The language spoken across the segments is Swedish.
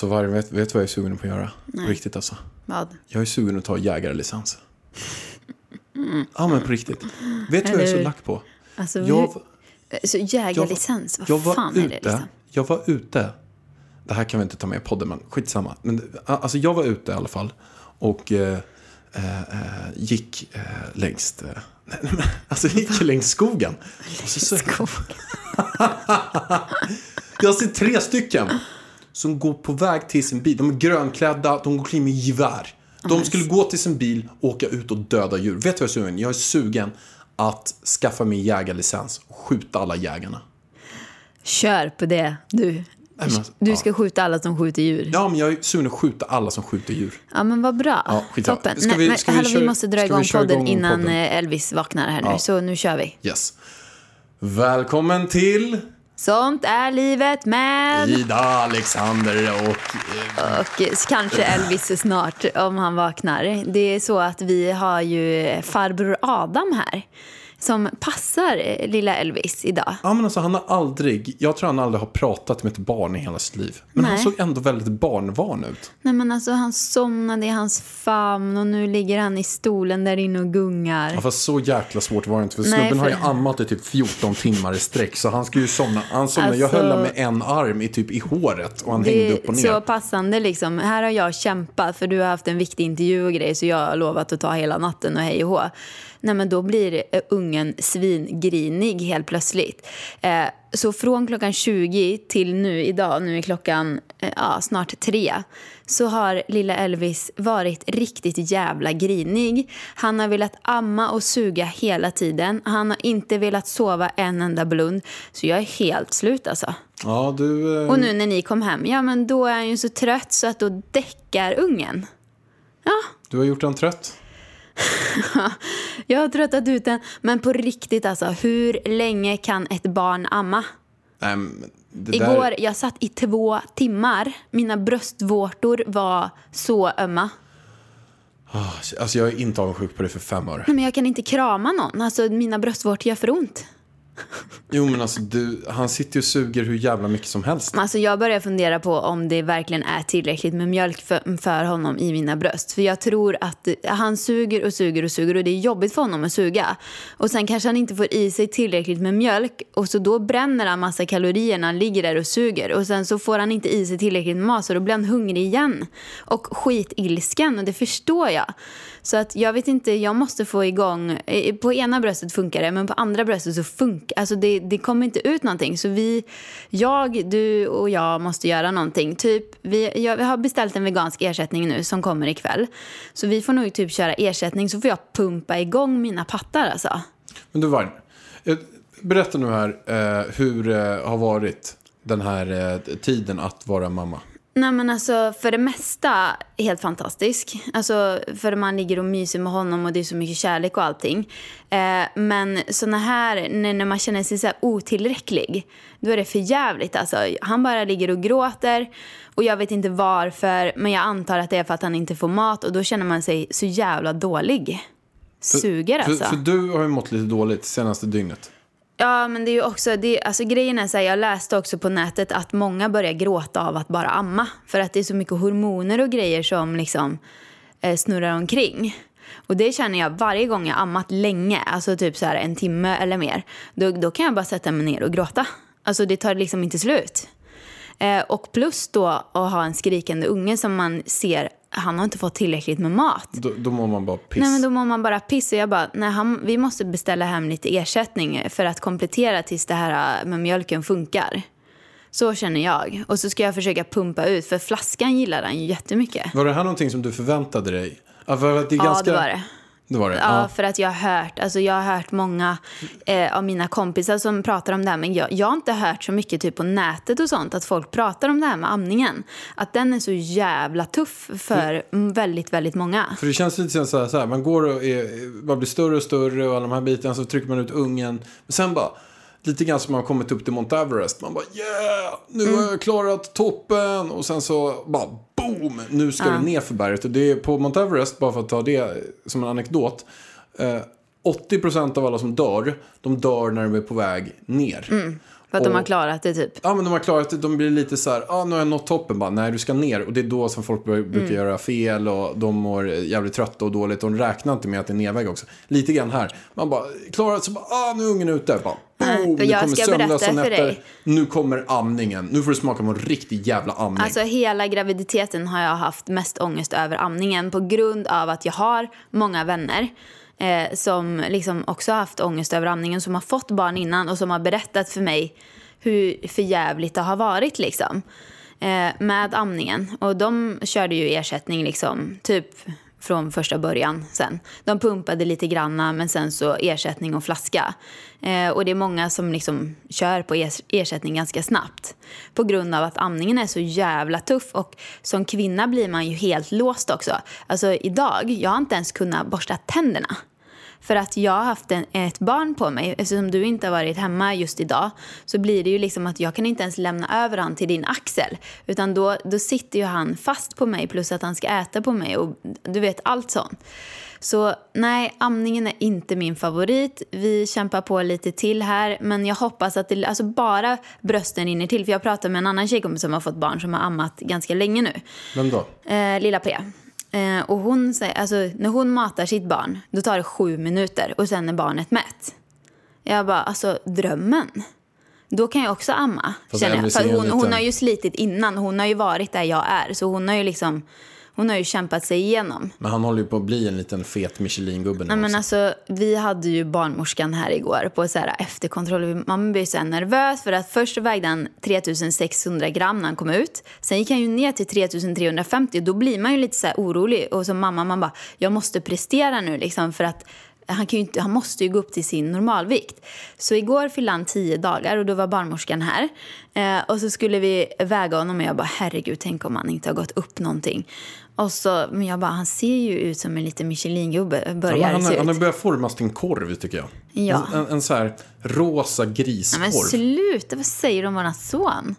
Alltså Varg, vet, vet du vad jag är sugen på att göra? På riktigt alltså. Vad? Jag är sugen att ta jägarlicens. Ja men på riktigt. Vet du vad jag är så lack på? Alltså, Jag, så jägarlicens, jag vad fan ute, är det liksom? Jag var ute. Det här kan vi inte ta med i podden, men skitsamma. Men, alltså jag var ute i alla fall. Och eh, eh, eh, gick eh, längs... Eh, nej, nej, men, alltså gick längs skogen. Och så, så, jag ser tre stycken som går på väg till sin bil. De är grönklädda, de går kring med gevär. De skulle gå till sin bil och åka ut och döda djur. Vet du vad jag är sugen? Jag är sugen att skaffa mig jägarlicens och skjuta alla jägarna. Kör på det, du. men alltså, Du ja. ska skjuta alla som skjuter djur. Ja, men jag är sugen att skjuta alla som skjuter djur. Ja, men vad bra. Ja. Toppen. Ska Nej, vi- men, ska vi hallå, vi måste dra igång podden igång innan podden? eh, Elvis vaknar här nu. Ja. Så nu kör vi. Yes. Välkommen till Sånt är livet med... Ida, Alexander och... Eh, Och kanske Elvis snart om han vaknar. Det är så att vi har ju farbror Adam här. Som passar eh, lilla Elvis idag. ja, men alltså han har aldrig... Jag tror han aldrig har pratat med ett barn i hela sitt liv. Men han Nej. såg ändå väldigt barnvan ut. Nej men alltså han somnade i hans famn och nu ligger han i stolen där inne och gungar. Ja, fast så jäkla svårt var det inte. För Nej, snubben har ju för- ammat i typ 14 timmar i sträck. Så han ska ju somna. Han somnade. Jag Alltså- höll honom med en arm i typ i håret. Och han hängde Det upp och ner. så passande liksom. Här har jag kämpat för du har haft en viktig intervju och grej så jag har lovat att ta hela natten och hej och hå. Nej men då blir eh, ungen svingrinig helt plötsligt. Eh, så från klockan 20 till nu idag, nu är klockan eh, ja, snart tre, så har lilla Elvis varit riktigt jävla grinig. Han har velat amma och suga hela tiden. Han har inte velat sova en enda blund. Så jag är helt slut alltså. Ja, du... Eh... Och nu när ni kom hem, ja men då är han ju så trött så att då däckar ungen. Ja, Du har gjort han trött. jag har tröttat ut den. Men på riktigt alltså, hur länge kan ett barn amma? Men det Igår, där... jag satt i två timmar. Mina bröstvårtor var så ömma. Ah, Alltså jag är inte avundsjuk på det för fem öre. Nej, men jag kan inte krama någon. Alltså mina bröstvårtor gör för ont. Jo men alltså du, han sitter ju och suger hur jävla mycket som helst. Alltså jag börjar fundera på om det verkligen är tillräckligt med mjölk för, för honom i mina bröst. För jag tror att han suger och suger och suger och det är jobbigt för honom att suga. Och sen kanske han inte får i sig tillräckligt med mjölk och så då bränner han massa kalorier när han ligger där och suger. Och sen så får han inte i sig tillräckligt med mat så då blir han hungrig igen. Och skitilsken och det förstår jag. Så att jag vet inte, jag måste få igång, eh, på ena bröstet funkar det men på andra bröstet så funkar, alltså det, det kommer inte ut någonting. Så vi, jag, du och jag måste göra någonting. Typ, vi, jag, vi har beställt en vegansk ersättning nu som kommer ikväll. Så vi får nog typ köra ersättning så får jag pumpa igång mina pattar alltså. Men du Varg, eh, berätta nu här eh, hur det har varit den här eh, tiden att vara mamma. Nej men alltså för det mesta helt fantastisk. Alltså för man ligger och myser med honom och det är så mycket kärlek och allting. Eh, men såna här, när, när man känner sig så otillräcklig, då är det för jävligt alltså. Han bara ligger och gråter och jag vet inte varför, men jag antar att det är för att han inte får mat och då känner man sig så jävla dålig. Suger alltså. För, för du har ju mått lite dåligt senaste dygnet. Ja, men det är ju också, det, alltså grejen är så här, jag läste också på nätet att många börjar gråta av att bara amma. För att det är så mycket hormoner och grejer som liksom eh, snurrar omkring. Och det känner jag varje gång jag ammat länge, alltså typ så här en timme eller mer. Då, då kan jag bara sätta mig ner och gråta. Alltså det tar liksom inte slut. Eh, och plus då att ha en skrikande unge som man ser, han har inte fått tillräckligt med mat. Då, då mår man bara piss. Nej men då mår man bara piss och jag bara, nej han, vi måste beställa hem lite ersättning för att komplettera tills det här med mjölken funkar. Så känner jag. Och så ska jag försöka pumpa ut, för flaskan gillar han ju jättemycket. Var det här någonting som du förväntade dig? Ja, för att det är Ja, ganska, det var det. Det var det? Ja, för att jag har hört, alltså jag har hört många eh, av mina kompisar som pratar om det här, men jag, jag har inte hört så mycket typ på nätet och sånt, att folk pratar om det här med amningen. Att den är så jävla tuff för mm, väldigt, väldigt många. För det känns lite så här, så här man går och är, man blir större och större och alla de här bitarna så trycker man ut ungen. Men sen bara, lite grann som man har kommit upp till Mount Everest. Man bara yeah, nu har jag klarat toppen. Och sen så bara boom, nu ska det ner för berget. Och det är på Mount Everest, bara för att ta det som en anekdot. Eh, 80% av alla som dör, de dör när de är på väg ner. För att de Och- har klarat det typ. Ja men de har klarat det, de blir lite så här, ah, nu har jag nått toppen bara, nej du ska ner. Och det är då som folk brukar Mm. göra fel och de mår jävligt trötta och dåligt. Och de räknar inte med att det är nedväg också. Lite grann här, man bara klarar så bara, ah nu är ungen ute. Bara, boom, för jag kommer ska berätta för nätter. dig. Nu kommer amningen, nu får du smaka på en riktig jävla amning. Alltså hela graviditeten har jag haft mest ångest över amningen på grund av att jag har många vänner eh, som liksom också har haft ångest över amningen, som har fått barn innan och som har berättat för mig hur förjävligt det har varit liksom eh, med amningen. Och de körde ju ersättning liksom typ från första början sen. De pumpade lite granna men sen så ersättning och flaska. Eh, och det är många som liksom kör på ers- ersättning ganska snabbt. På grund av att amningen är så jävla tuff och som kvinna blir man ju helt låst också. Alltså idag, jag har inte ens kunnat borsta tänderna. För att jag har haft en, ett barn på mig, eftersom du inte har varit hemma just idag så blir det ju liksom att jag kan inte ens lämna över han till din axel. Utan då, då sitter ju han fast på mig plus att han ska äta på mig och du vet allt sånt. Så nej, amningen är inte min favorit. Vi kämpar på lite till här men jag hoppas att det, alltså bara brösten rinner till. För jag pratade med en annan tjejkompis som har fått barn som har ammat ganska länge nu. Vem då? Eh, lilla P. Eh, och hon säger, alltså, när hon matar sitt barn, då tar det sju minuter och sen är barnet mätt. Jag bara, alltså drömmen. Då kan jag också amma. Fast Känner jag. För hon, hon har ju slitit innan, hon har ju varit där jag är. Så hon har ju liksom, hon har ju kämpat sig igenom. Men han håller ju på att bli en liten fet Michelin-gubbe nu Nej, men alltså, vi hade ju barnmorskan här igår på så här efterkontroll. Man blir så nervös för att först vägde han 3600 gram när han kom ut. Sen gick han ju ner till 3350 och då blir man ju lite så orolig. Och som mamma, man bara, jag måste prestera nu liksom för att han, kan inte, han måste ju gå upp till sin normalvikt. Så igår fyllde han 10 dagar och då var barnmorskan här. Eh, och så skulle vi väga honom och jag bara herregud tänk om han inte har gått upp någonting. Och så, men jag bara han ser ju ut som en liten Michelin-gubbe. Ja, Börjar men han, han har börjat formas till en korv tycker jag. Ja. En, en, en så här rosa Ja, men griskorv. sluta, vad säger du om våran son?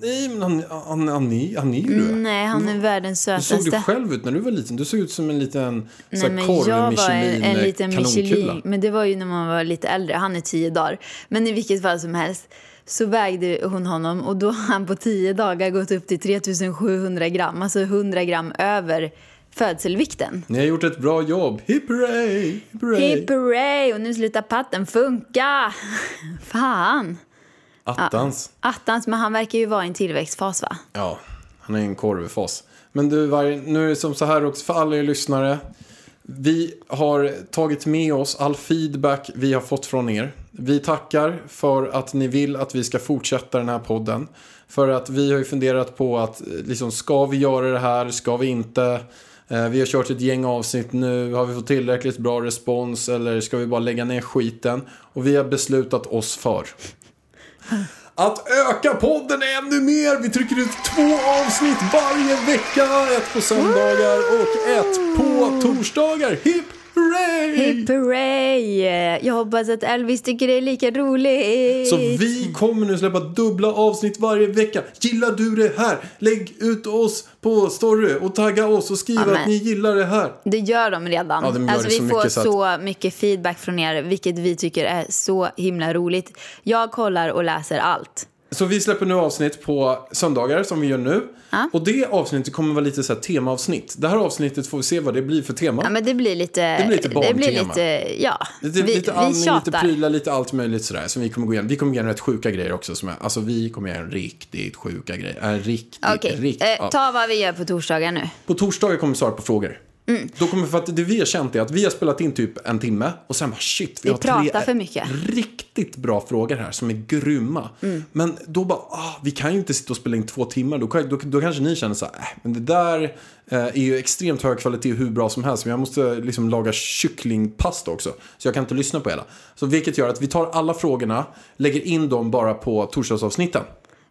Nej men han, han, han, är, han är ju det. Nej, han är världens Hur såg du sötaste. själv ut när du var liten? Du såg ut som en liten så Nej, här, men korv jag var Michelin, en, en liten kanonkula. Michelin, men det var ju när man var lite äldre. Han är tio dagar. Men i vilket fall som helst så vägde hon honom och då har han på tio dagar gått upp till 3700 gram, alltså 100 gram över födselvikten. Ni har gjort ett bra jobb. Hip hurray! Hip hurray. Hip hurray! Och nu slutar patten funka! Fan! Attans. Attans, men han verkar ju vara i en tillväxtfas va? Ja, han är en korvfas. Men du, nu är det som så här också för alla er lyssnare. Vi har tagit med oss all feedback vi har fått från er. Vi tackar för att ni vill att vi ska fortsätta den här podden. För att vi har ju funderat på att, eh, liksom, ska vi göra det här, ska vi inte? Eh, vi har kört ett gäng avsnitt nu, har vi fått tillräckligt bra respons eller ska vi bara lägga ner skiten? Och vi har beslutat oss för att öka podden ännu mer. Vi trycker ut två avsnitt varje vecka. Ett på söndagar och ett på torsdagar. Hipp hurray! Hip hurray! Jag hoppas att Elvis tycker det är lika roligt. Så vi kommer nu släppa dubbla avsnitt varje vecka. Gillar du det här? Lägg ut oss på story och tagga oss och skriv Ja, att ni gillar det här. Det gör de redan. Ja, de gör alltså, vi så får mycket så så, att- mycket feedback från er, vilket vi tycker är så himla roligt. Jag kollar och läser allt. Så vi släpper nu avsnitt på söndagar som vi gör nu. Ja. Och det avsnittet kommer vara lite så här temaavsnitt. Det här avsnittet får vi se vad det blir för tema. Ja, men det blir lite... Det blir lite det barntema. blir lite, ja. Lite, vi, lite andning, lite prylar, lite allt möjligt sådär. Som vi kommer gå igenom. Vi kommer gå igenom rätt sjuka grejer också. Som är, alltså vi kommer göra riktigt sjuka grejer. Äh, riktigt, Okej, riktigt. eh, ja. ta vad vi gör på torsdagar nu. På torsdagar kommer vi svara på frågor. Då kommer, för att det vi har känt är att vi har spelat in typ en timme och sen bara shit, vi, Vi har tre för mycket. riktigt bra frågor här som är grymma. Mm. Men då bara, ah, vi kan ju inte sitta och spela in två timmar. Då, då, då kanske ni känner så här, äh, men det där eh, är ju extremt hög kvalitet hur bra som helst. Men jag måste liksom laga kycklingpasta också. Så jag kan inte lyssna på hela. Så vilket gör att vi tar alla frågorna, lägger in dem bara på torsdagsavsnitten.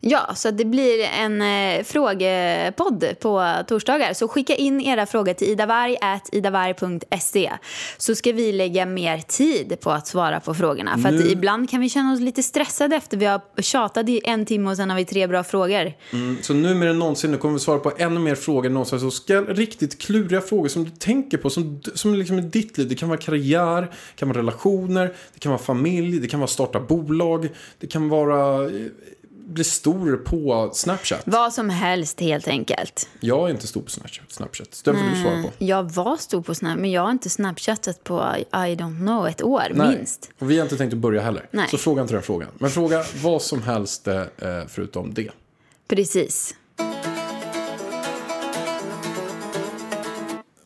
Ja, så det blir en eh, frågepodd på torsdagar. Så skicka in era frågor till idavarg.idavarg.se så ska vi lägga mer tid på att svara på frågorna. För Nu- ibland kan vi känna oss lite stressade efter vi har tjatat i en timme och sen har vi tre bra frågor. Så nu mer än någonsin, nu kommer vi svara på ännu mer frågor än någonsin. Så ska riktigt kluriga frågor som du tänker på, som, som liksom är ditt liv. Det kan vara karriär, det kan vara relationer, det kan vara familj, det kan vara starta bolag, det kan vara eh, bli stor på Snapchat. Vad som helst helt enkelt. Jag är inte stor på Snapchat, Snapchat. den får du svara på. Jag var stor på Snap, men jag har inte Snapchattat på I don't know ett år Nej, minst. och vi har inte tänkt att börja heller. Nej. Så fråga inte den frågan. Men fråga vad som helst eh, förutom det. Precis.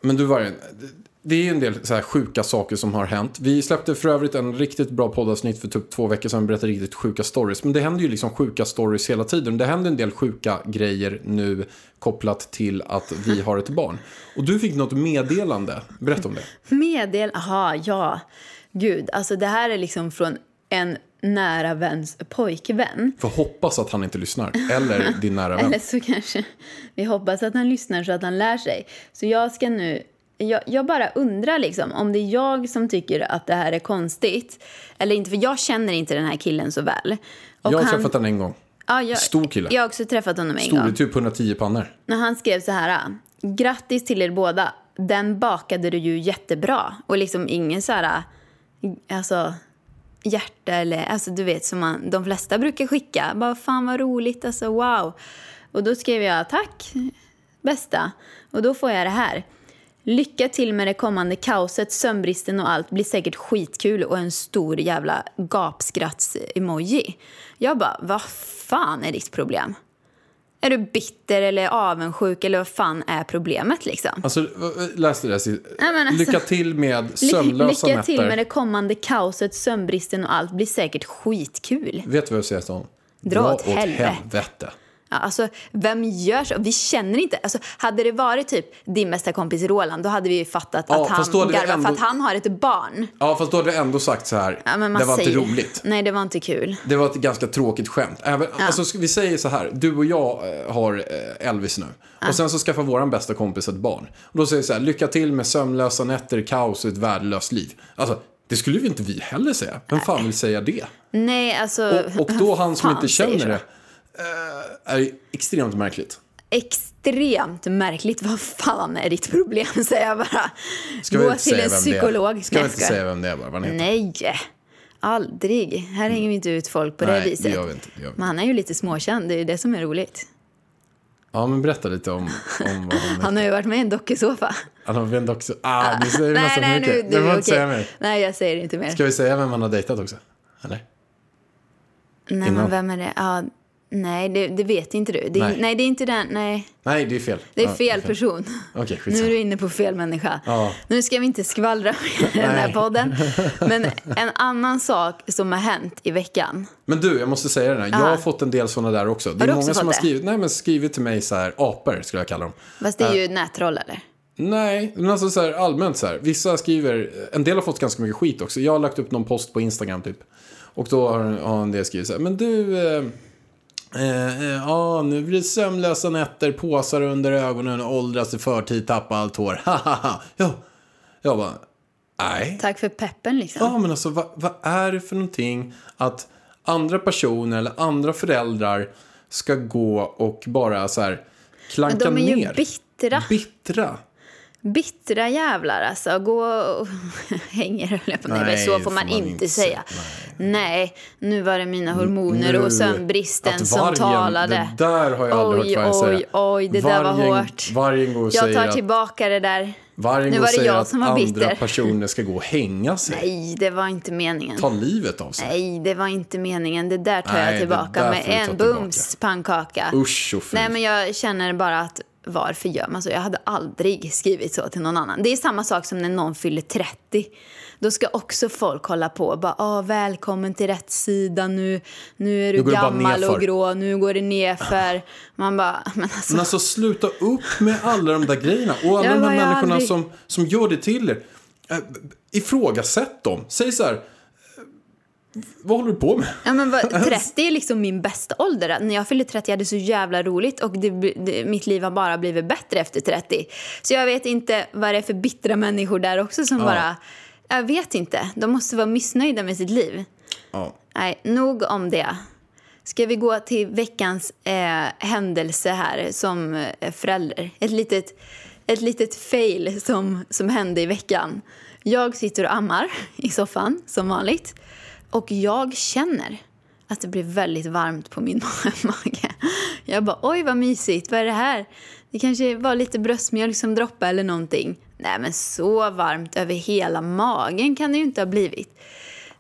Men du Vargen, det är ju en del så här sjuka saker som har hänt. Vi släppte för övrigt en riktigt bra poddavsnitt för typ två veckor sedan och berättade riktigt sjuka stories. Men det händer ju liksom sjuka stories hela tiden. Det händer en del sjuka grejer nu kopplat till att vi har ett barn. Och du fick något meddelande. Berätta om det. Meddel... Aha, ja. Gud, alltså det här är liksom från en nära väns pojkvän. För hoppas att han inte lyssnar. Eller din nära vän. Eller så kanske vi hoppas att han lyssnar så att han lär sig. Så jag ska nu... Jag, jag bara undrar liksom om det är jag som tycker att det här är konstigt. Eller inte, för jag känner inte den här killen så väl. Och Jag har han- träffat honom en gång. ja, jag, stor kille. Jag har också träffat honom en Stor gång. typ 110 pannor. När han skrev så här. Grattis till er båda. Den bakade du ju jättebra. Och liksom ingen så här... Alltså hjärta eller... Alltså du vet som man, de flesta brukar skicka. Bara fan vad roligt. Alltså wow. Och då skrev jag tack bästa. Och då får jag det här. Lycka till med det kommande kaoset, sömnbristen och allt. Blir säkert skitkul och en stor jävla gapskratts-emoji. Jag bara, vad fan är ditt problem? Är du bitter eller avundsjuk eller vad fan är problemet liksom? Alltså, läs det där. Men alltså- Lycka till med sömnlösa Lycka till nätter. med det kommande kaoset, sömnbristen och allt. Blir säkert skitkul. Vet du vad jag säger till honom? Dra åt helvete. helvete. Ja, alltså, vem gör så? Vi känner inte... Alltså, hade det varit typ din bästa kompis Roland, då hade vi ju fattat Ja, att han vi garvar ändå- för att han har ett barn. Ja, fast då hade du ändå sagt så här. Ja, det var säger... inte roligt. Nej, det var inte kul. Det var ett ganska tråkigt skämt. Även, alltså, ska vi säger så här, du och jag eh, har eh, Elvis nu. Och sen så skaffar våran bästa kompis ett barn. Och då säger vi så här, lycka till med sömnlösa nätter, kaos och ett värdelöst liv. Alltså, det skulle ju inte vi heller säga. Vem fan vill säga det? Nej, alltså... Och, och då han som inte känner det är extremt märkligt. Extremt märkligt. Vad fan är ditt problem, säger jag bara. Ska vi Gå till en det psykolog. Ska vi Nej, inte säga vem det är bara? Vad? Nej, aldrig. Här hänger vi inte ut folk på Nej, det det viset. gör vi inte, det gör vi Men han är ju lite småkänd, det är ju det som är roligt. Ja, men berätta lite om, om vad han Han har ju varit med i en dokusåpa. Han har väl också... Ah, du säger nej, nästan nej, för mycket. nu, Du inte säga mer. Nej, jag säger inte mer. Ska vi säga vem han har dejtat också? Eller? Nej, innan? men vem är det? Ja, nej, det, det vet inte du. Det är, Nej. nej. det är inte den. Nej, Nej, det är fel. det är Ja, fel person. Okej, Nu är du inne på fel människa. Ja. Nu ska vi inte skvallra i den här podden. Men en annan sak som har hänt i veckan. Men du, jag måste säga det här. Jag har fått en del sådana där också. Det Har du är många som har det? skrivit, nej, men skrivit till mig så här, apor skulle jag kalla dem. Fast det är ju nättroll eller? Nej, men alltså så här, allmänt så här. Vissa skriver, en del har fått ganska mycket skit också. Jag har lagt upp någon post på Instagram typ. Och då har, har en del skrivit så här, men du, eh, eh, eh, ja nu blir det sömnlösa nätter, påsar under ögonen, åldras i förtid, tappa allt hår. Hahaha. ja, jag bara, nej. Tack för peppen liksom. Ja, men alltså vad, vad är det för någonting att andra personer eller andra föräldrar ska gå och bara så här klanka Men de är ju ner? bittra. Bittra. Bittra jävlar alltså. Gå och hänger höll jag på Nej, Nej, så får man, inte säga. Nej. nu var det mina hormoner Nu- och sömnbristen att som vargen- talade. Det där har jag aldrig oj, hört vargen säga. Oj, oj, det där var Vargen- hårt. Vargen går och jag tar att- tillbaka det där. Vargen nu var det jag som var andra bitter. personer ska gå och hänga sig. Nej, det var inte meningen. Ta livet av sig. Nej, det var inte meningen. Det där tar Nej, jag tillbaka med en tillbaka. bums pannkaka. Usch och. Nej, men jag känner bara att varför gör man så? Jag hade aldrig skrivit så till någon annan. Det är samma sak som när någon fyller 30. Då ska också folk hålla på och bara Åh, välkommen till rätt sida nu. Nu är du gammal och nerför." grå, nu går det nerför. Man bara, men alltså. Men alltså sluta upp med alla de där grejerna. Och alla de här människorna aldrig- som, som gör det till er. Eh, ifrågasätt dem. Säg så här. Vad håller du på med? Ja, men vad, 30 är liksom min bästa ålder. När jag fyllde 30 hade jag så jävla roligt och det, det, mitt liv har bara blivit bättre efter 30. Så jag vet inte vad det är för bittra människor där också som bara... Jag vet inte. De måste vara missnöjda med sitt liv. Ja. Nej, nog om det. Ska vi gå till veckans eh, händelse här som eh, förälder? Ett litet, ett litet fail som, som hände i veckan. Jag sitter och ammar i soffan som vanligt och jag känner att det blir väldigt varmt på min mage. Jag bara oj vad mysigt, vad är det här? Det kanske var lite bröstmjölk som droppade eller någonting. Nej men så varmt över hela magen kan det ju inte ha blivit.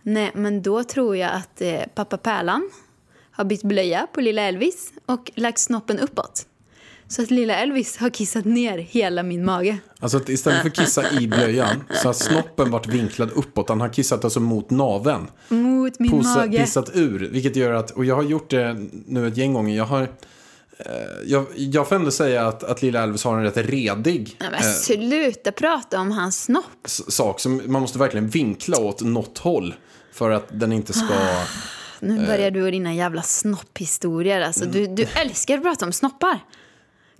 Nej, men då tror jag att eh, pappa Pärlan har bytt blöja på lilla Elvis och lagt snoppen uppåt. Så att lilla Elvis har kissat ner hela min mage. Alltså att istället för att kissa i blöjan så har snoppen varit vinklad uppåt. Han har kissat alltså mot naveln. Mot min Posa, mage. pissat ur. Vilket gör att, och jag har gjort det nu ett gäng gånger. Jag har, eh, jag, jag får ändå säga att, att lilla Elvis har en rätt redig Nej, men eh, sluta prata om hans snopp. sak. Som man måste verkligen vinkla åt något håll. För att den inte ska... Nu börjar du och dina jävla snopphistorier. Alltså, du, du älskar att prata om snoppar.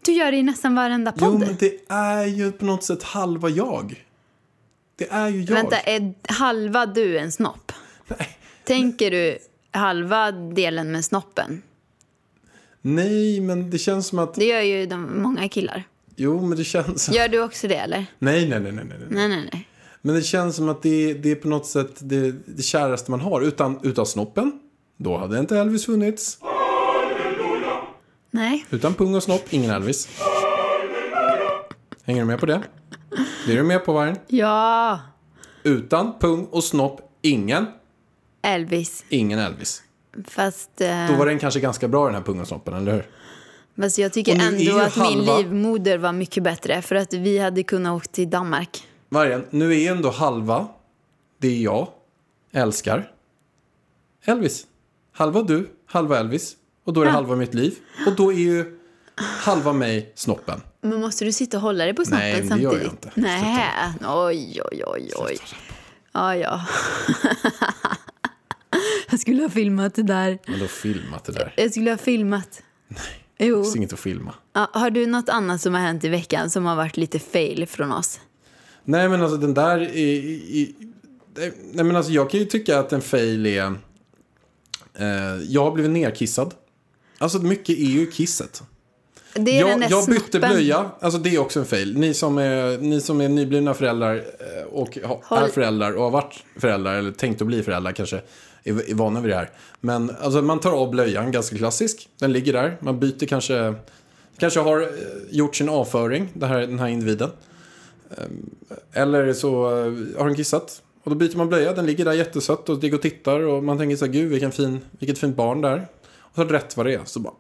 Du gör det i nästan varenda Jo, podd. men det är ju på något sätt halva jag. Det är ju jag. Vänta, är halva du en snopp? Nej. Tänker du halva delen med snoppen? Nej, men det känns som att... Det gör ju de, många killar. Jo, men det känns... Gör du också det eller? Nej, nej, nej, nej, nej. Nej, nej, nej. Men det känns som att det, det är på något sätt det, det käraste man har. Utan, utan snoppen, då hade inte Elvis funnits. Nej. Utan pung och snopp, ingen Elvis. Hänger du med på det? Blir du med på vargen? Ja, Utan pung och snopp, ingen, Elvis. ingen Elvis. Fast, eh, Då var den kanske ganska bra den här pung och snoppen, eller hur? fast jag tycker ändå att min halva- livmoder var mycket bättre. För att vi hade kunnat åka till Danmark. Vargen, nu är ändå halva det jag älskar. Elvis. Halva du, halva Elvis. Och då är det halva mitt liv. Och då är ju halva mig snoppen. Men måste du sitta och hålla dig på snoppen Nej, men det samtidigt? gör jag inte. Nej, oj, oj, oj, oj. Ja, ja. jag skulle ha filmat det där. Men då filmat det där. Jag skulle ha filmat. Det Jo. finns inget att filma. Ja, har du något annat som har hänt i veckan som har varit lite fail från oss? Nej men alltså den där är... i- nej men alltså jag kan ju tycka att en fail är... Eh, jag har blivit nerkissad. Alltså mycket är ju kisset. Det är den Jag, där jag bytte snoppen. blöja, alltså det är också en fail. Ni som är, ni som är nyblivna föräldrar eh, och Håll- är föräldrar och har varit föräldrar eller tänkt att bli föräldrar kanske är, vana vid det här. Men alltså man tar av blöjan, ganska klassisk. Den ligger där, man byter kanske, kanske har eh, gjort sin avföring, det här, den här individen. Ehm, Eller så eh, har den kissat. Och då byter man blöja, den ligger där jättesött och ligger och tittar och man tänker så här, gud vilken fin, vilket fint barn där. Så rätt vad det är så bara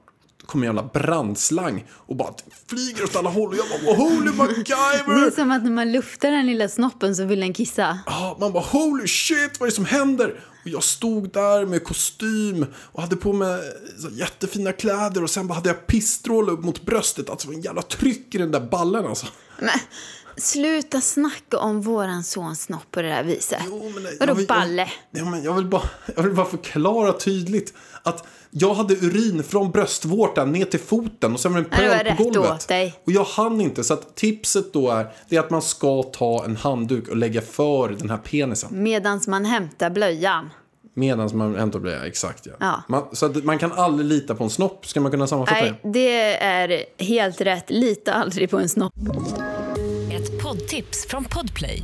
kommer en jävla brandslang och bara flyger åt alla håll och jag bara holy Det är MacGyver! som att när man luftar den lilla snoppen så vill den kissa. Ja, man bara holy shit vad är det som händer? Och jag stod där med kostym och hade på mig så jättefina kläder och sen bara hade jag pissstråle upp mot bröstet. Alltså det var en jävla tryck i den där ballen alltså. Men sluta snacka om våran sons snopp på det där viset. Jo, men nej, Vadå jag vill- balle? Ja, men jag, vill bara, jag vill bara förklara tydligt att jag hade urin från bröstvårtan ner till foten och sen var det en pöl på golvet. Och jag hann inte. Så att tipset då är, det är att man ska ta en handduk och lägga för den här penisen. Medans man hämtar blöjan. Medan man hämtar blöja, exakt ja. Ja. Man, så att man kan aldrig lita på en snopp, ska man kunna sammanfatta Nej, det? det är helt rätt. Lita aldrig på en snopp. Ett poddtips från Podplay.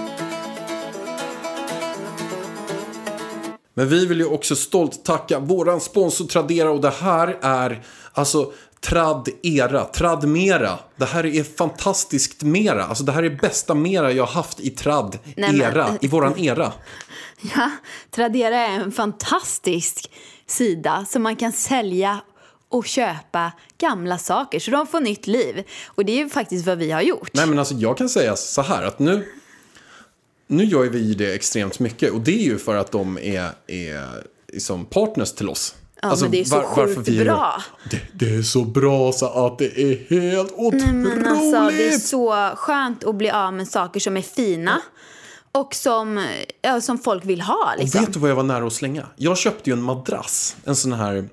Men vi vill ju också stolt tacka våran sponsor Tradera och det här är alltså Tradera, Tradmera. Det här är fantastiskt mera. Alltså det här är bästa mera jag haft i trad Nej, men- era, i våran era. Ja, Tradera är en fantastisk sida som man kan sälja och köpa gamla saker så de får nytt liv. Och det är ju faktiskt vad vi har gjort. Nej men alltså jag kan säga så här att nu, nu gör vi det extremt mycket och det är ju för att de är, är som partners till oss. Alltså, Ja, men det är så sjukt vi bra. Det, det är så bra så att det är helt otroligt. Men alltså, det är så skönt att bli av med saker som är fina och som, ja, som folk vill ha. Och Liksom. vet du vad jag var nära att slänga? Jag köpte ju en madrass. En sån här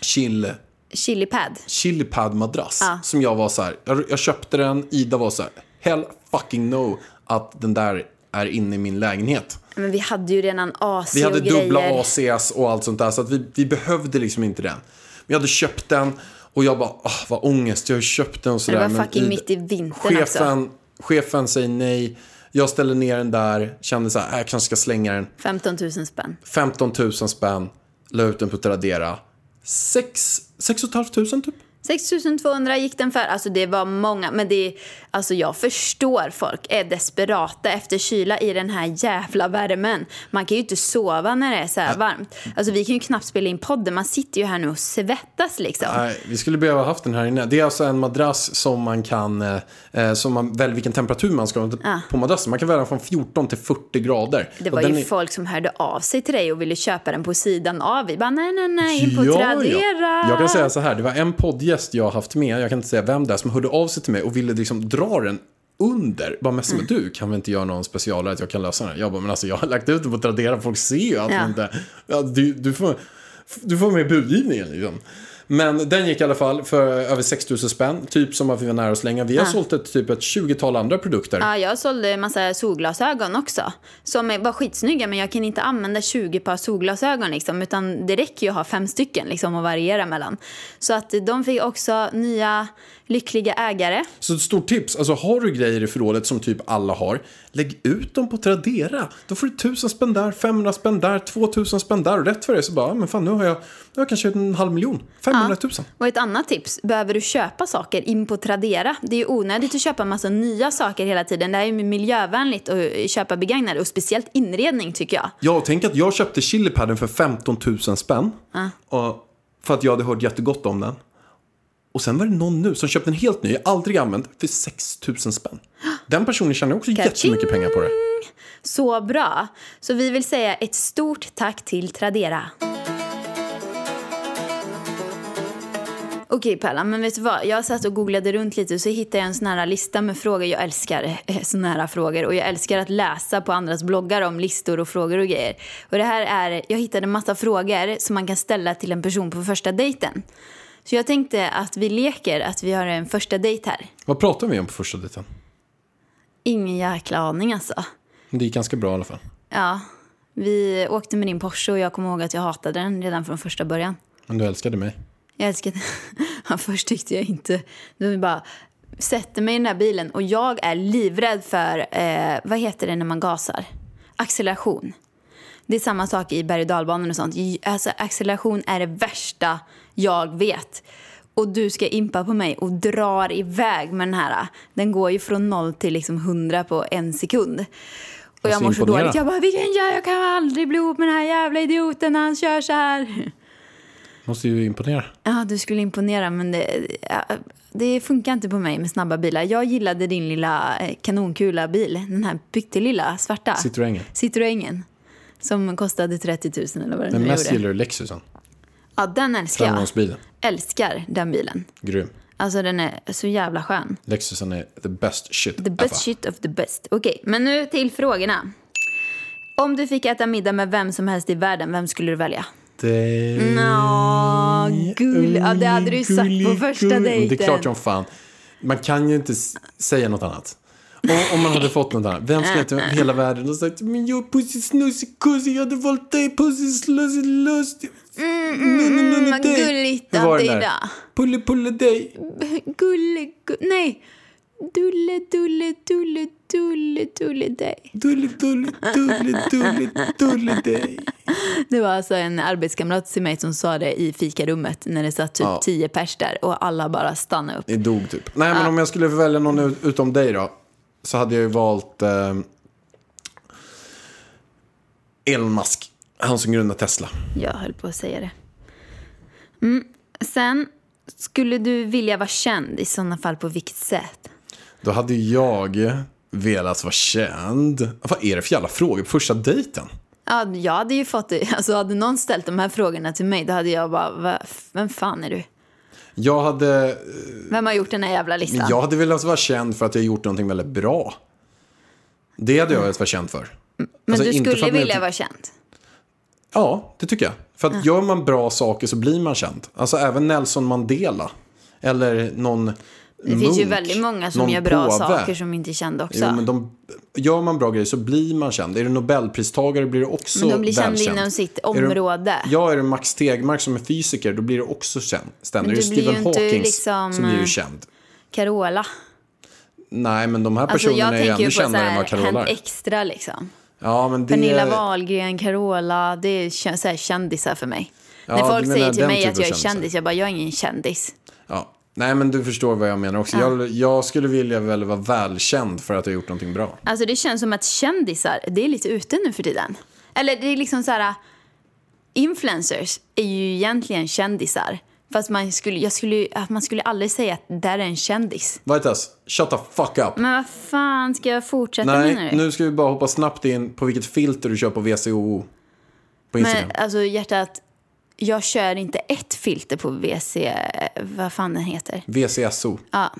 chill, Chilipad. chilipad madrass. Ja. Som jag var så här, jag, jag köpte den, Ida var så här, hell fucking no att den där är inne i min lägenhet. Men vi hade ju redan AC Vi hade och grejer. dubbla ACs och allt sånt där så att vi, vi behövde liksom inte den. Men jag hade köpt den och jag bara, ah, vad ångest, jag har köpt den och sådär. var men fucking Ida- mitt i vintern också. chefen, chefen säger nej, jag ställer ner den där, kände så här, äh, jag kanske ska slänga den. 15 000 spänn. 15 000 spänn, la ut den på Tradera. 6 500 typ. 6200 gick den för. Alltså det var många. Men det alltså jag förstår folk är desperata efter kyla i den här jävla värmen. Man kan ju inte sova när det är så här varmt. Alltså vi kan ju knappt spela in podden. Man sitter ju här nu och svettas liksom. Nej, vi skulle behöva haft den här inne. Det är alltså en madrass som man kan, eh, eh, som man väljer vilken temperatur man ska ha på madrassen. Man kan välja från 14 till 40 grader. Det Och var den ju är- folk som hörde av sig till dig och ville köpa den på sidan av. Vi bara nej, nej, nej, in på Ja, Tradera. ja. Jag kan säga så här, det var en poddgäst jag har haft med, jag kan inte säga vem det är, som hörde av sig till mig och ville liksom dra den under. Bara messade Mm. med du, kan vi inte göra någon specialare att jag kan lösa den? Jag bara, men alltså jag har lagt ut den på Tradera, folk ser ju att Ja. inte... Ja, du, du, får, du får med budgivningen liksom. Men den gick i alla fall för över 6 000 spänn, typ som att vi var nära att slänga. Vi har sålt ett, typ ett 20-tal andra produkter. Ja, jag sålde en massa solglasögon också. Som var skitsnygga, men jag kan inte använda 20 par solglasögon. Liksom, utan det räcker ju att ha fem stycken liksom, att variera mellan. Så att de fick också nya lyckliga ägare. Så ett stort tips, alltså har du grejer i förrådet som typ alla har, lägg ut dem på Tradera. Då får du 1000 spänn där, 500 spänn där, 2000 spänn där och rätt för det så bara, ja, men fan nu har jag, nu har jag kanske en halv miljon, 500 000. Och ett annat tips, behöver du köpa saker in på Tradera? Det är ju onödigt att köpa en massa nya saker hela tiden. Det här är ju miljövänligt att köpa begagnade och speciellt inredning tycker jag. Ja, och tänk att jag köpte chilipadden för 15 000 spänn. Och, för att jag hade hört jättegott om den. Och sen var det någon nu som köpte en helt ny, aldrig använd, för 6 000 spänn. Den personen tjänar också jättemycket pengar på det. Så bra. Så vi vill säga ett stort tack till Tradera. Okej Pella, men vet du vad? Jag satt och googlade runt lite och så hittade jag en sån här lista med frågor. Jag älskar eh, såna här frågor och jag älskar att läsa på andras bloggar om listor och frågor och grejer. Och det här är, jag hittade en massa frågor som man kan ställa till en person på första dejten. Så jag tänkte att vi leker att vi har en första dejt här. Vad pratar vi om på första dejten? Ingen jäkla aning alltså. Det gick ganska bra i alla fall. Ja, vi åkte med din Porsche och jag kommer ihåg att jag hatade den redan från första början. Men du älskade mig. Jag älskade ja, Först tyckte jag inte... Du bara sätter mig i den där bilen och jag är livrädd för, eh, vad heter det när man gasar? Acceleration. Det är samma sak i berg och dalbanor och sånt. Alltså, acceleration är det värsta jag vet. Och du ska impa på mig och drar iväg med den här. Den går ju från noll till liksom 100 på en sekund. Och jag Måste mår så dåligt. Jag bara, vilken jävla, jag kan aldrig bli ihop med den här jävla idioten när han kör så här. Måste ju imponera. Ja, du skulle imponera, men det, det funkar inte på mig med snabba bilar. Jag gillade din lilla eh, kanonkula bil, den här pyttelilla svarta. Citroën. Citroengen. Som kostade 30 000 eller vad den Men mest gjorde. gillar du Lexusen. Ja, den älskar jag. Älskar den bilen. Grym. Alltså den är så jävla skön. Lexusen är the best shit The best ever. shit of the best. Okej, men nu till frågorna. Om du fick äta middag med vem som helst i världen, vem skulle du välja? Det... Nå, gull. Ja, det hade du sagt på första Men Det är dejten. klart som fan. Man kan ju inte säga något annat. Och om man hade fått något annat. Vem ska inte hela världen och sagt men jag pussy snusig kussi, jag hade valt dig pussy slusig lust. Mm, vad gulligt Hur var av den dig där? då. Pulle pulle dig. Gulle, gu- nej. Dulle, dulle, dulle, dulle, dulle dig. Dulle, dulle, dulle, dulle, dulle dig. Det var alltså en arbetskamrat till mig som sa det i fikarummet när det satt typ Ja. tio pers där och alla bara stannade upp. Det dog typ. Nej, men om jag skulle välja någon ut- utom dig då. Så hade jag ju valt eh, Elon Musk. Han som grundade Tesla. Jag höll på att säga det. Mm. Sen, skulle du vilja vara känd i sådana fall på vilket sätt? Då hade jag velat vara känd. Vad är det för jävla frågor på första dejten? Ja, jag hade ju fått det. Alltså hade någon ställt de här frågorna till mig då hade jag bara, "Va- vem fan är du? Jag hade, Vem har gjort den här jävla listan? jag hade velat vara känd för att jag gjort någonting väldigt bra. Det hade jag velat vara känd för. Men Alltså, du skulle vilja inte- vara känd? Ja, det tycker jag. För att gör man bra saker så blir man känd. Alltså även Nelson Mandela. Eller någon Det finns ju väldigt många som gör bra påve. saker som inte är kända också. Jo, men de, gör man bra grejer så blir man känd. Är du Nobelpristagare blir du också Men de blir kända välkänd. inom sitt Är du- område. Ja, är du Max Tegmark som är fysiker, då blir du också känd. Ständ. Men Är du ju Stephen Hawking liksom, så blir du eh, känd. Carola. Nej, men de här Alltså personerna jag är ju ju ännu kändare än vad Carola är. Extra liksom. Ja, men det... Pernilla Wahlgren, Carola, det är så kändisar för mig. Ja, När folk säger till mig att jag är kändisar. kändis, jag bara, jag är ingen kändis. Ja. Nej, men du förstår vad jag menar också. Jag, jag skulle vilja väl vara välkänd för att jag har gjort någonting bra. Alltså det känns som att kändisar, det är lite ute nu för tiden. Eller det är liksom så här, influencers är ju egentligen kändisar. Fast man skulle, jag skulle, man skulle aldrig säga att det där är en kändis. Vitas, shut the fuck up. Men vad fan, ska jag fortsätta menar Nej, du? nu ska vi bara hoppa snabbt in på vilket filter du kör på VCO på Instagram. Men alltså hjärtat, jag kör inte ett filter på WC, vad fan den heter. VCSO. Ja.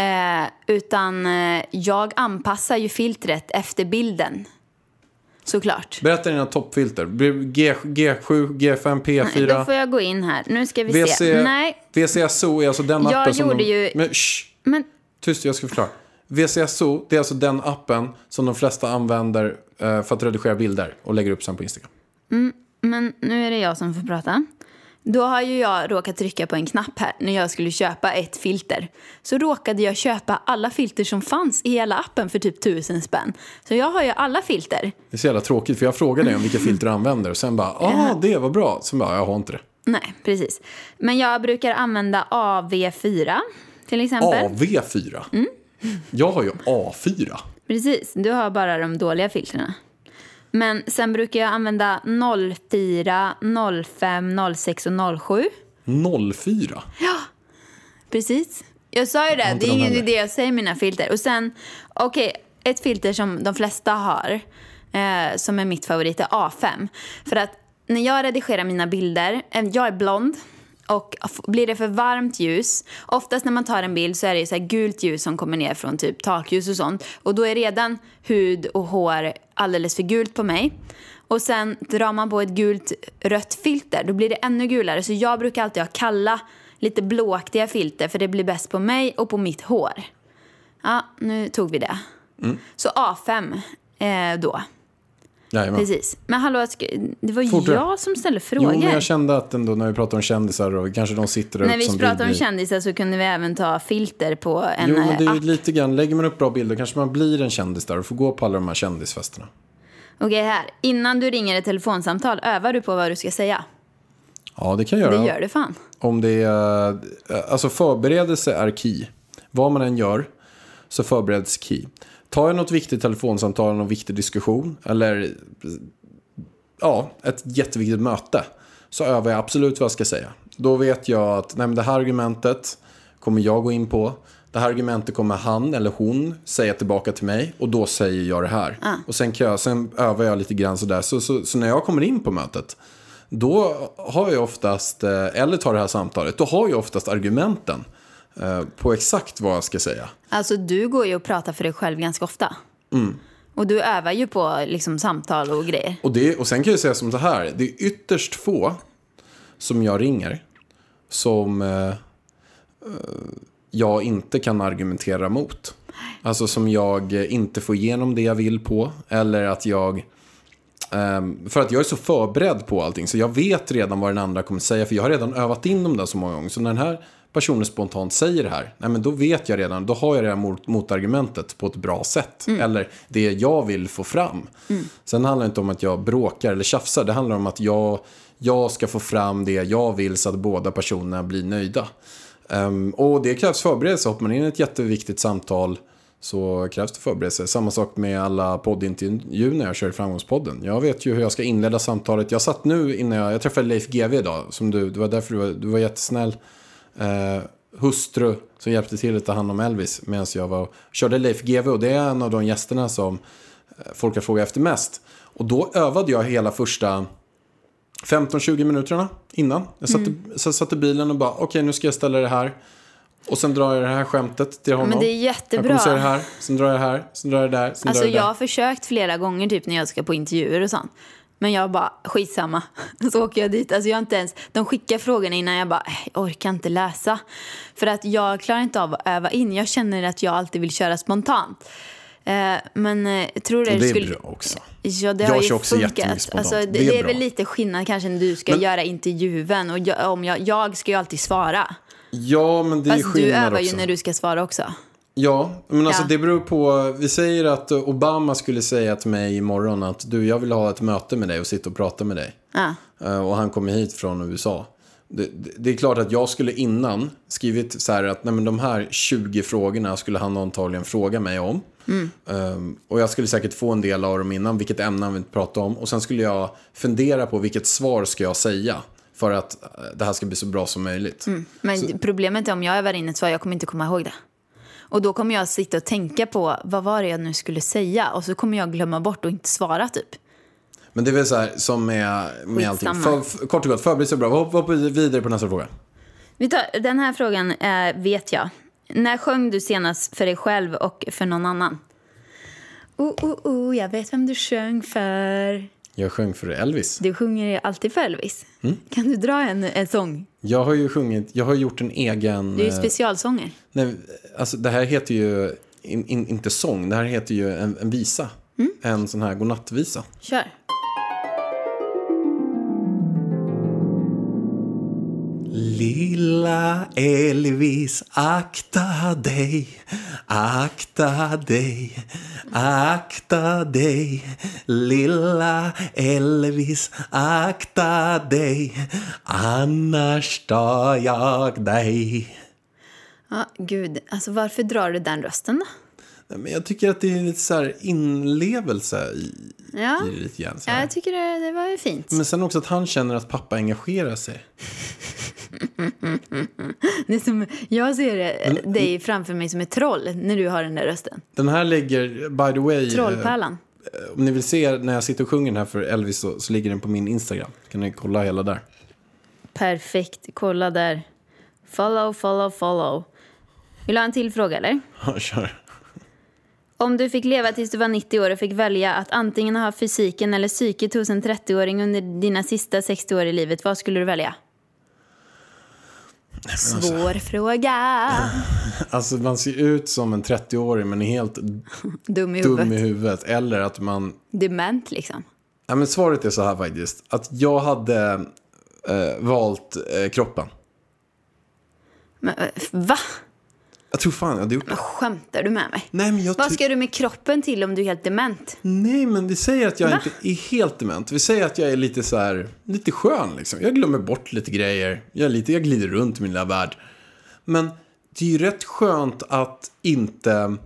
Eh, utan eh, jag anpassar ju filtret efter bilden. Såklart. Berätta dina toppfilter. G, G7, G5, P4. Då får jag gå in här. Nu ska vi VC, se. Nej, VCSO är alltså den Jag appen som de... ju- Men, shh, men tyst, jag ska förklara. VCSO, det är alltså den appen som de flesta använder eh, för att redigera bilder och lägger upp sen på Instagram. Men nu är det jag som får prata. Då har ju jag råkat trycka på en knapp här när jag skulle köpa ett filter. Så råkade jag köpa alla filter som fanns i hela appen för typ tusen spänn. Så jag har ju alla filter. Det är så jävla tråkigt för jag frågade dig om vilka filter du använder och sen bara, ah det var bra. Sen bara, jag har inte det. Nej, precis. Men jag brukar använda AV4 till exempel. AV4. Mm. Jag har ju A4. Precis, du har bara de dåliga filtrerna. Men sen brukar jag använda 04, 05, 06 och 07. 04. Precis. Jag sa ju det, det är ingen idé jag säger mina filter. Och sen, okej, ett filter som de flesta har, eh, som är mitt favorit, är A5. För att när jag redigerar mina bilder, eh, jag är blond, och blir det för varmt ljus, oftast när man tar en bild så är det så gult ljus som kommer ner från typ takljus och sånt. Och då är redan hud och hår alldeles för gult på mig. Och sen drar man på ett gult rött filter, då blir det ännu gulare. Så jag brukar alltid ha kalla, lite blåaktiga filter för det blir bäst på mig och på mitt hår. Ja, nu tog vi det. Mm. Så A5 eh, då. Jajamän. Precis. Men hallå, det var Fortare. jag som ställde Jo, frågor. men jag kände att ändå när vi pratar om kändisar och kanske de sitter där När vi som pratade om kändisar så kunde vi även ta filter på en Jo, men det är eh, app. lite grann, lägger man upp bra bilder kanske man blir en kändis där och får gå på alla de här kändisfesterna. Okej, här. Innan du ringer ett telefonsamtal, övar du på vad du ska säga? Ja, det kan jag göra. Det gör du fan. Om det är, eh, alltså förberedelse är key. Vad man än gör så förbereds key. Tar jag något viktigt telefonsamtal, någon viktig diskussion eller ja, ett jätteviktigt möte så övar jag absolut vad jag ska säga. Då vet jag att nej, det här argumentet kommer jag gå in på. Det här argumentet kommer han eller hon säga tillbaka till mig och då säger jag det här. Och sen, kan jag, sen övar jag lite grann sådär. Så, så, så när jag kommer in på mötet då har jag oftast, eh, eller tar det här samtalet, då har jag oftast argumenten på exakt vad jag ska säga. Alltså, du går ju och pratar för dig själv ganska ofta. Mm. Och du övar ju på liksom, samtal och grejer. Och, det, och sen kan jag säga som så här, det är ytterst få som jag ringer som eh, eh, jag inte kan argumentera mot. Alltså som jag eh, inte får igenom det jag vill på. Eller att jag Ehm, för att jag är så förberedd på allting. Så jag vet redan vad den andra kommer säga. För jag har redan övat in dem där så många gånger. Så när den här personen spontant säger det här. Nej men då vet jag redan. Då har jag redan mot, motargumentet på ett bra sätt. Eller det jag vill få fram. Sen handlar det inte om att jag bråkar eller tjafsar. Det handlar om att jag, jag ska få fram det jag vill. Så att båda personerna blir nöjda. Ehm, och det krävs förberedelse. Hoppar man in i ett jätteviktigt samtal så krävs det förberedelse. Samma sak med alla poddintervjuer när jag kör Framgångspodden. Jag vet ju hur jag ska inleda samtalet. Jag satt nu innan jag, jag träffade Leif GW idag. Som du, det var därför du var, du var jättesnäll. Eh, hustru som hjälpte till att ta hand om Elvis medan jag var, körde Leif GW. Och det är en av de gästerna som eh, folk har frågat efter mest. Och då övade jag hela första 15-20 minuterna innan. Jag satt, så satt i bilen och bara, okej nu ska jag ställa det här. Och sen drar jag det här skämtet till honom. men det är Jag jättebra. kommer säga det här, sen drar jag det här, sen drar jag det där, sen Alltså drar jag det jag där. har försökt flera gånger typ när jag ska på intervjuer och sånt. Men jag bara, skitsamma. Så åker jag dit. Alltså jag inte ens, de skickar frågorna innan jag bara, "Äh, jag orkar inte läsa. För att jag klarar inte av att öva in. Jag känner att jag alltid vill köra spontant. Eh, men eh, tror du Och det är skulle... bra också. Ja, det Jag har ju kör också funkat. Alltså, det, Det är det är väl lite skillnad kanske när du ska Men- göra intervjun. Och jag, om jag, jag ska ju alltid svara. Ja, men det är Fast du skillnad övar också. ju när du ska svara också. Ja, men alltså Ja. det beror på. Vi säger att Obama skulle säga till mig imorgon att du, jag vill ha ett möte med dig och sitta och prata med dig. Ja. Eh, Och han kommer hit från USA. Det, det, är klart att jag skulle innan skrivit så här att nej, men de här 20 frågorna skulle han antagligen fråga mig om. Ehm, och jag skulle säkert få en del av dem innan, vilket ämne han vill prata om. Och sen skulle jag fundera på vilket svar ska jag säga för att eh, det här ska bli så bra som möjligt. Men problemet är om jag övar in ett svar, jag kommer inte komma ihåg det. Och då kommer jag sitta och tänka på vad var det jag nu skulle säga och så kommer jag glömma bort och inte svara typ. Men det är väl så här som med, med allting. För, kort och gott, förbered sig bra. Hopp, hopp vidare på nästa fråga. Vi tar, den här frågan eh, vet jag. När sjöng du senast för dig själv och för någon annan? Oh, oh, oh, jag vet vem du sjöng för. Jag sjöng för Elvis. Du sjunger ju alltid för Elvis. Mm. Kan du dra en, en sång? Jag har ju sjungit, jag har gjort en egen... Det är ju eh, specialsånger. nej, alltså det här heter ju in, in, inte sång, det här heter ju en, en visa. Mm. En sån här godnattvisa. Kör. Lilla Elvis, akta dig, akta dig, akta dig. Lilla Elvis, akta dig, annars tar jag dig. Ja, gud, alltså varför drar du den rösten då? Men jag tycker att det är lite så här inlevelse i, Ja, i det lite grann. Ja jag tycker det, det var ju fint. Men sen också att han känner att pappa engagerar sig. Det som, jag ser det, dig framför mig som ett troll när du har den där rösten. Den här ligger, by the way, eh, Trollpärlan. om ni vill se när jag sitter och sjunger den här för Elvis så, så ligger den på min Instagram. Kan ni kolla hela där. Perfekt, kolla där. Follow, follow, follow. Vill du ha en till fråga eller? Ja, kör. Om du fick leva tills du var 90 år och fick välja att antingen ha fysiken eller psyket hos en 30-åring under dina sista 60 år i livet, vad skulle du välja? Svår fråga. Alltså man ser ut som en 30-åring men är helt Dum i dum huvudet. i huvudet. Eller att man... Dement liksom. Ja, men svaret är så här faktiskt. Att jag hade eh, valt eh, kroppen. Men, eh, va? Jag tror fan jag hade gjort det. Skämtar du med mig? Nej, men jag Vad ska du med kroppen till om du är helt dement? Nej, men vi säger att jag Va? inte är helt dement. Vi säger att jag är lite så här, lite skön liksom. Jag glömmer bort lite grejer. Jag, är lite, jag glider runt i min lilla värld. Men det är ju rätt skönt att inte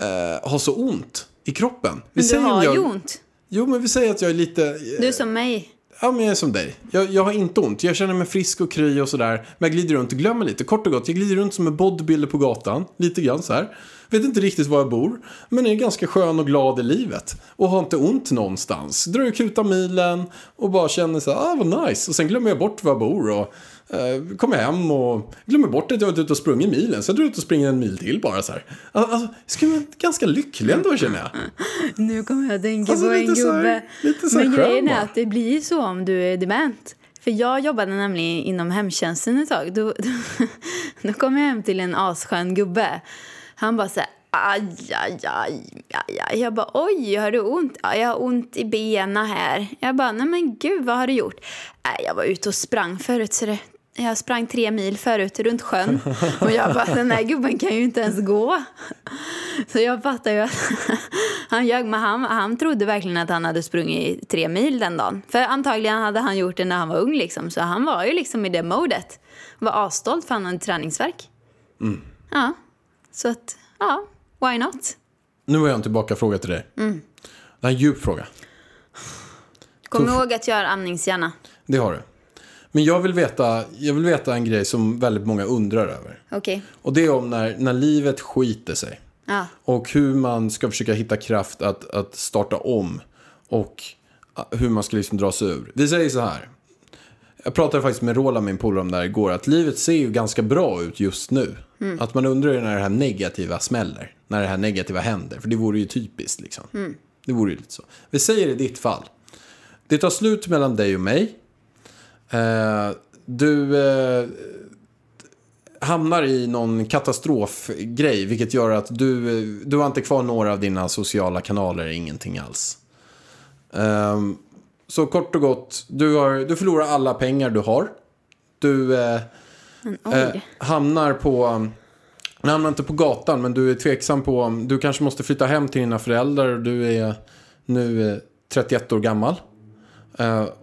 eh, ha så ont i kroppen. Vi Men du har jag, ju ont. Jo, men vi säger att jag är lite... eh, Du är som mig. Ja, men jag är som dig. Jag, jag har inte ont. Jag känner mig frisk och kry och sådär. Men jag glider runt och glömmer lite. Kort och gott, jag glider runt som en bodybuilder på gatan. Lite grann så här. Vet inte riktigt var jag bor. Men är ganska skön och glad i livet. Och har inte ont någonstans. Drar ut kuta milen och bara känner så här, ah vad nice. Och sen glömmer jag bort var jag bor och kommer hem och glömmer bort att jag varit ute och sprungit milen. Så jag drar ut och springer en mil till bara så här. Alltså, skulle vara ganska lycklig ändå känner jag. Nu kommer jag att tänka Alltså, på en gubbe. här Men grejen är att det blir så om du är dement. För jag jobbade nämligen inom hemtjänsten ett tag. Då, då, då kom jag hem till en asskön gubbe. Han bara så här, aj, aj, aj, aj, aj. Jag bara, oj, har du ont? Ja, jag har ont i benen här. Jag bara, nej men gud, vad har du gjort? Nej, jag var ute och sprang förut, så det, jag sprang tre mil förut runt sjön. Och jag bara, den här gubben kan ju inte ens gå. Så jag fattar ju att han ljög, men han, han trodde verkligen att han hade sprungit tre mil den dagen. För antagligen hade han gjort det när han var ung liksom, så han var ju liksom i det modet. Var asstolt för han hade träningsverk. Ja, så att, ja, why not? Nu har jag en tillbaka fråga till dig. Mm. Det här är en djup fråga. Kom Tuff. ihåg att jag har amningshjärna. Det har du. Men jag vill, veta, jag vill veta en grej som väldigt många undrar över. Okej. Och det är om när, när livet skiter sig. Ja. Och hur man ska försöka hitta kraft att, att starta om. Och ah, hur man ska liksom dra sig ur. Vi säger så här. Jag pratade faktiskt med Roland, min polare, om det här igår. Att livet ser ju ganska bra ut just nu. Att man undrar när det här negativa smäller. När det här negativa händer. För det vore ju typiskt liksom. Det vore ju lite så. Vi säger i ditt fall. Det tar slut mellan dig och mig. Eh, du eh, hamnar i någon katastrofgrej. Vilket gör att du, eh, du har inte kvar några av dina sociala kanaler. Ingenting alls. Ehm, så kort och gott. Du, har, du förlorar alla pengar du har. Du eh, eh, hamnar på... Du hamnar inte på gatan, men du är tveksam på om... Du kanske måste flytta hem till dina föräldrar och du är nu eh, 31 år gammal.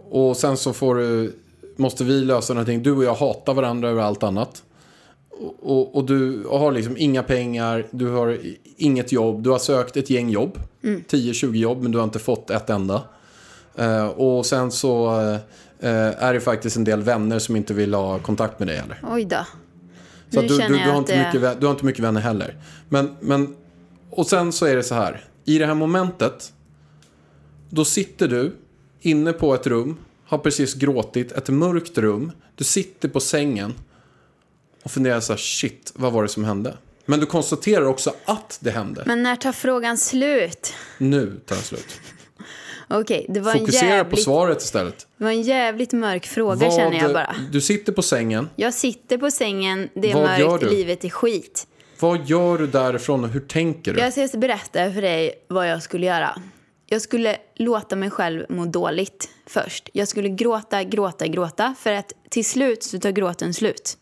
Och sen så får du, måste vi lösa någonting. Du och jag hatar varandra över allt annat. Och, och, du har liksom inga pengar, du har inget jobb. Du har sökt ett gäng jobb, 10-20 jobb, men du har inte fått ett enda. Eh, och sen så eh, är det faktiskt en del vänner som inte vill ha kontakt med dig heller. Oj då. Så du, du, du, har inte det- mycket, du har inte mycket vänner heller. Men, men, och sen så är det så här. I det här momentet. Då sitter du inne på ett rum. Har precis gråtit. Ett mörkt rum. Du sitter på sängen. Och funderar så här. Shit, vad var det som hände? Men du konstaterar också att det hände. Men när tar frågan slut? Nu tar det slut. Okej, det var en Fokusera på jävligt, svaret istället. det var en jävligt mörk fråga känner jag bara. Du sitter på sängen. Jag sitter på sängen, det är Vad mörkt, livet är skit. Vad gör du därifrån och hur tänker du? Jag ska berätta för dig vad jag skulle göra. Jag skulle låta mig själv må dåligt först. Jag skulle gråta, gråta, gråta för att till slut så tar gråten slut.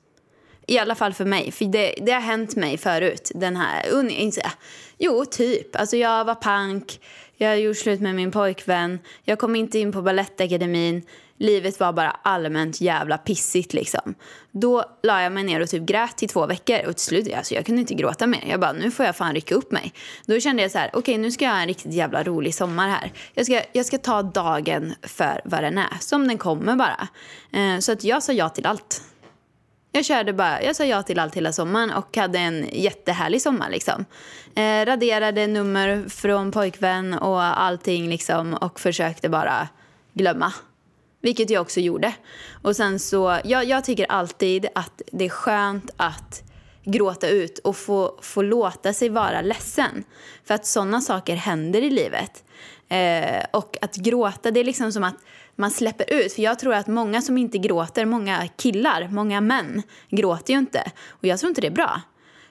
I alla fall för mig, för det, det har hänt mig förut. Den här, inte- jo, typ. Alltså jag var pank, jag gjorde slut med min pojkvän, jag kom inte in på Balettakademin. Livet var bara allmänt jävla pissigt liksom. Då la jag mig ner och typ grät i två veckor och till slut, alltså jag kunde inte gråta mer. Jag bara, nu får jag fan rycka upp mig. Då kände jag så här, okej nu ska jag ha en riktigt jävla rolig sommar här. Jag ska, jag ska ta dagen för vad den är, som den kommer bara. Eh, så att jag sa ja till allt. Jag körde bara, jag sa ja till allt hela sommaren och hade en jättehärlig sommar liksom. Eh, raderade nummer från pojkvän och allting liksom och försökte bara glömma. Vilket jag också gjorde. Och sen så, jag, jag tycker alltid att det är skönt att gråta ut och få, få låta sig vara ledsen. För att sådana saker händer i livet. Eh, och att gråta, det är liksom som att man släpper ut. För jag tror att många som inte gråter, många killar, många män, gråter ju inte. Och jag tror inte det är bra.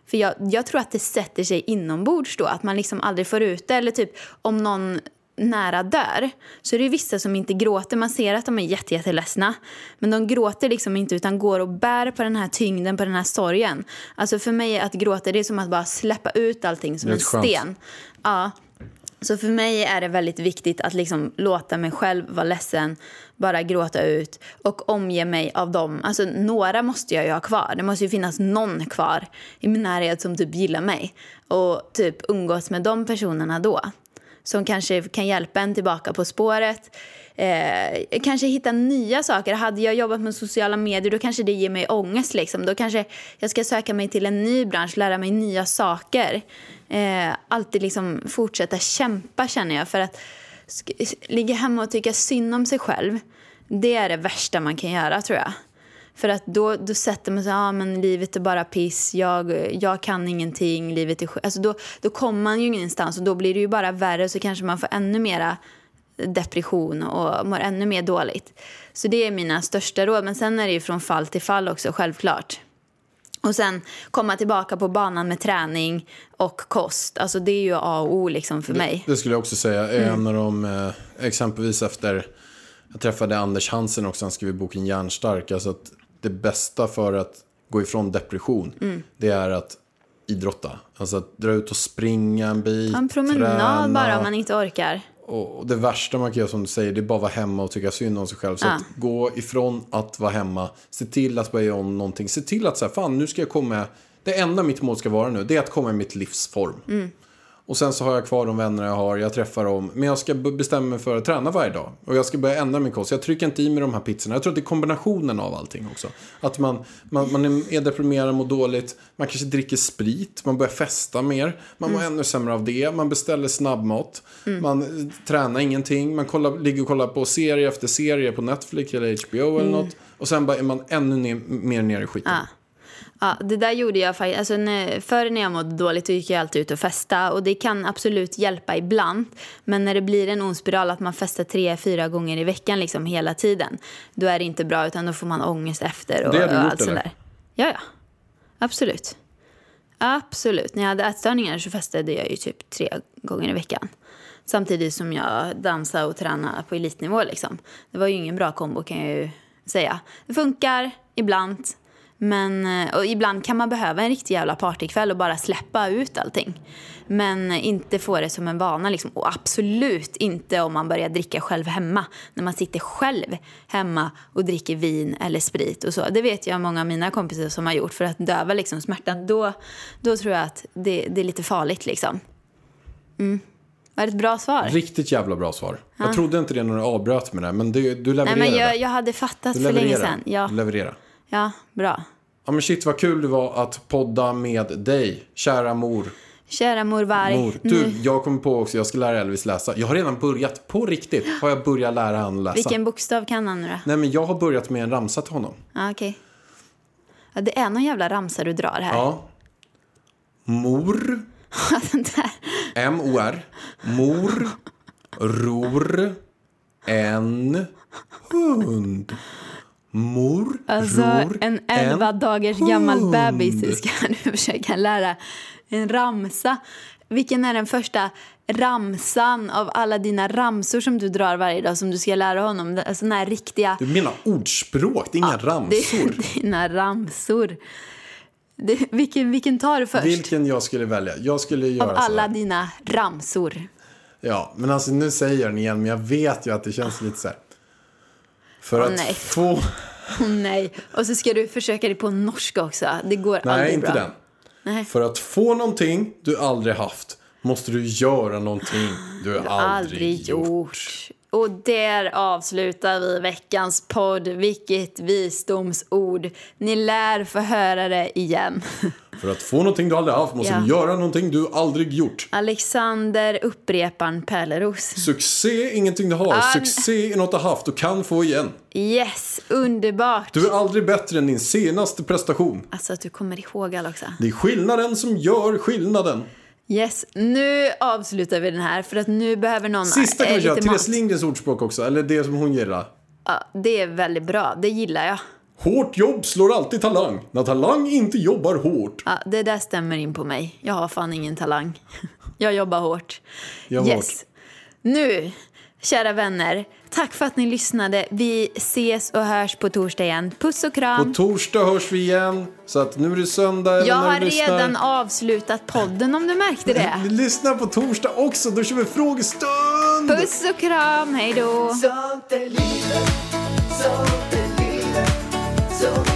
För jag, jag tror att det sätter sig inombords då, att man liksom aldrig får ut det. Eller typ om någon nära dör så är det vissa som inte gråter. Man ser att de är jätte, jätteledsna. Men de gråter liksom inte utan går och bär på den här tyngden, på den här sorgen. Alltså för mig att gråta det är som att bara släppa ut allting som en skönt. sten. Ja. Så för mig är det väldigt viktigt att liksom låta mig själv vara ledsen, bara gråta ut och omge mig av dem. Alltså några måste jag ju ha kvar. Det måste ju finnas någon kvar i min närhet som typ gillar mig. Och typ umgås med de personerna då. Som kanske kan hjälpa en tillbaka på spåret. Eh, kanske hitta nya saker. Hade jag jobbat med sociala medier då kanske det ger mig ångest. Liksom. Då kanske jag ska söka mig till en ny bransch, lära mig nya saker. Eh, alltid liksom fortsätta kämpa känner jag. För att ligga hemma och tycka synd om sig själv, det är det värsta man kan göra tror jag. För att då, då sätter man sig, ja ah, men livet är bara piss, jag, jag kan ingenting, livet är. Alltså då, då kommer man ju ingenstans och då blir det ju bara värre så kanske man får ännu mera depression och mår ännu mer dåligt. Så det är mina största råd. Men sen är det ju från fall till fall också, självklart. Och sen komma tillbaka på banan med träning och kost. Alltså det är ju A och O liksom för mig. Det skulle jag också säga är en av de, eh, exempelvis efter jag träffade Anders Hansen också, han skrev boken Hjärnstark. Alltså att det bästa för att gå ifrån depression, Mm. det är att idrotta. Alltså att dra ut och springa en bit, En promenad träna. bara om man inte orkar. Och det värsta man kan göra som du säger, det är bara att vara hemma och tycka synd om sig själv. Så Ja. att gå ifrån att vara hemma, se till att börja om någonting. Se till att säga, fan nu ska jag komma, det enda mitt mål ska vara nu, det är att komma i mitt livs form. Mm. Och sen så har jag kvar de vänner jag har, jag träffar dem. Men jag ska bestämma mig för att träna varje dag. Och jag ska börja ändra min kost. Jag trycker inte i mig de här pizzorna. Jag tror att det är kombinationen av allting också. Att man, man, man är- deprimerad, mår dåligt. Man kanske dricker sprit. Man börjar festa mer. Man mår ännu sämre av det. Man beställer snabbmat. Man eh, tränar ingenting. Man kollar, ligger och kollar på serie efter serie på Netflix eller HBO eller något. Och sen bara är man ännu ner, mer ner i skiten. Ja. Ja, det där gjorde jag faktiskt. Alltså, när, förr när jag mådde dåligt då gick jag alltid ut och festa. Och det kan absolut hjälpa ibland. Men när det blir en ond spiral att man festar tre, fyra gånger i veckan liksom hela tiden. Då är det inte bra utan då får man ångest efter. Och, Det har du och gjort, allt sånt eller? där. Ja, ja. Absolut. Absolut. När jag hade ätstörningar så festade jag ju typ tre gånger i veckan. Samtidigt som jag dansade och tränade på elitnivå. Liksom. Det var ju ingen bra kombo kan jag ju säga. Det funkar ibland. Men eh, och ibland kan man behöva en riktig jävla partykväll och bara släppa ut allting. Men inte få det som en vana. Liksom. Och absolut inte om man börjar dricka själv hemma. När man sitter själv hemma och dricker vin eller sprit och så. Det vet jag många av mina kompisar som har gjort för att döva liksom smärtan. Då, då tror jag att det, det är lite farligt liksom. Mm. Var det ett bra svar? Riktigt jävla bra svar. Jag trodde inte det när du avbröt med det. Men du, du Nej levererade. men jag, jag hade fattat du för länge sedan. Ja, Du levererade. Ja, bra. Ja men shit vad kul det var att podda med dig, kära mor. Kära mor Varg. mor. Du, Nu, jag kommer på också, jag ska lära Elvis läsa. Jag har redan börjat, på riktigt, har jag börjat lära han läsa. vilken bokstav kan han nu då? Nej men jag har börjat med en ramsa till honom. Ja, okej. Ja, det är någon jävla ramsa du drar här. Ja. Mor. M-O-R, mor, ror, en hund. Mor, Alltså, ror, en 11 dagars gammal hund. bebis ska nu försöka lära en ramsa. Vilken är den första ramsan av alla dina ramsor som du drar varje dag som du ska lära honom? Alltså den här riktiga... Du menar ordspråk, det är inga Det ramsor. är dina ramsor. Det, vilken, vilken tar du först? Vilken jag skulle välja? Jag skulle göra av alla dina ramsor. Ja, men alltså nu säger jag den igen, men jag vet ju att det känns lite så här. För Åh, att nej. få... Åh nej. Och så ska du försöka det på norska också. Det går Nej, aldrig inte bra. den. Nej. För att få någonting du aldrig haft måste du göra någonting du, aldrig, aldrig gjort. gjort. Och där avslutar vi veckans podd. Vilket visdomsord. Ni lär få höra det igen. För att få någonting du aldrig haft måste Ja. du göra någonting du aldrig gjort. Alexander Upprepan Pärleros. Succé är ingenting du har. Ah, Succé är något du haft och kan få igen. Yes, underbart. Du är aldrig bättre än din senaste prestation. Alltså att du kommer ihåg alla också. Det är skillnaden som gör skillnaden. Yes, nu avslutar vi den här för att nu behöver någon Sista kan vi köra. Therese Lindgrens ordspråk också. Eller det som hon gillar. Ja, det är väldigt bra, det gillar jag. Hårt jobb slår alltid talang. När talang inte jobbar hårt. Ja, det där stämmer in på mig. Jag har fan ingen talang. Jag jobbar hårt. Jobbar yes. Nu, kära vänner, tack för att ni lyssnade. Vi ses och hörs på torsdag igen. Puss och kram. På torsdag hörs vi igen. Så att nu är det söndag Jag har lyssnar. redan avslutat podden om du märkte det. Lyssna på torsdag också. Då kör vi frågestund. Puss och kram, hej då. Sånt är livet, sånt är livet Så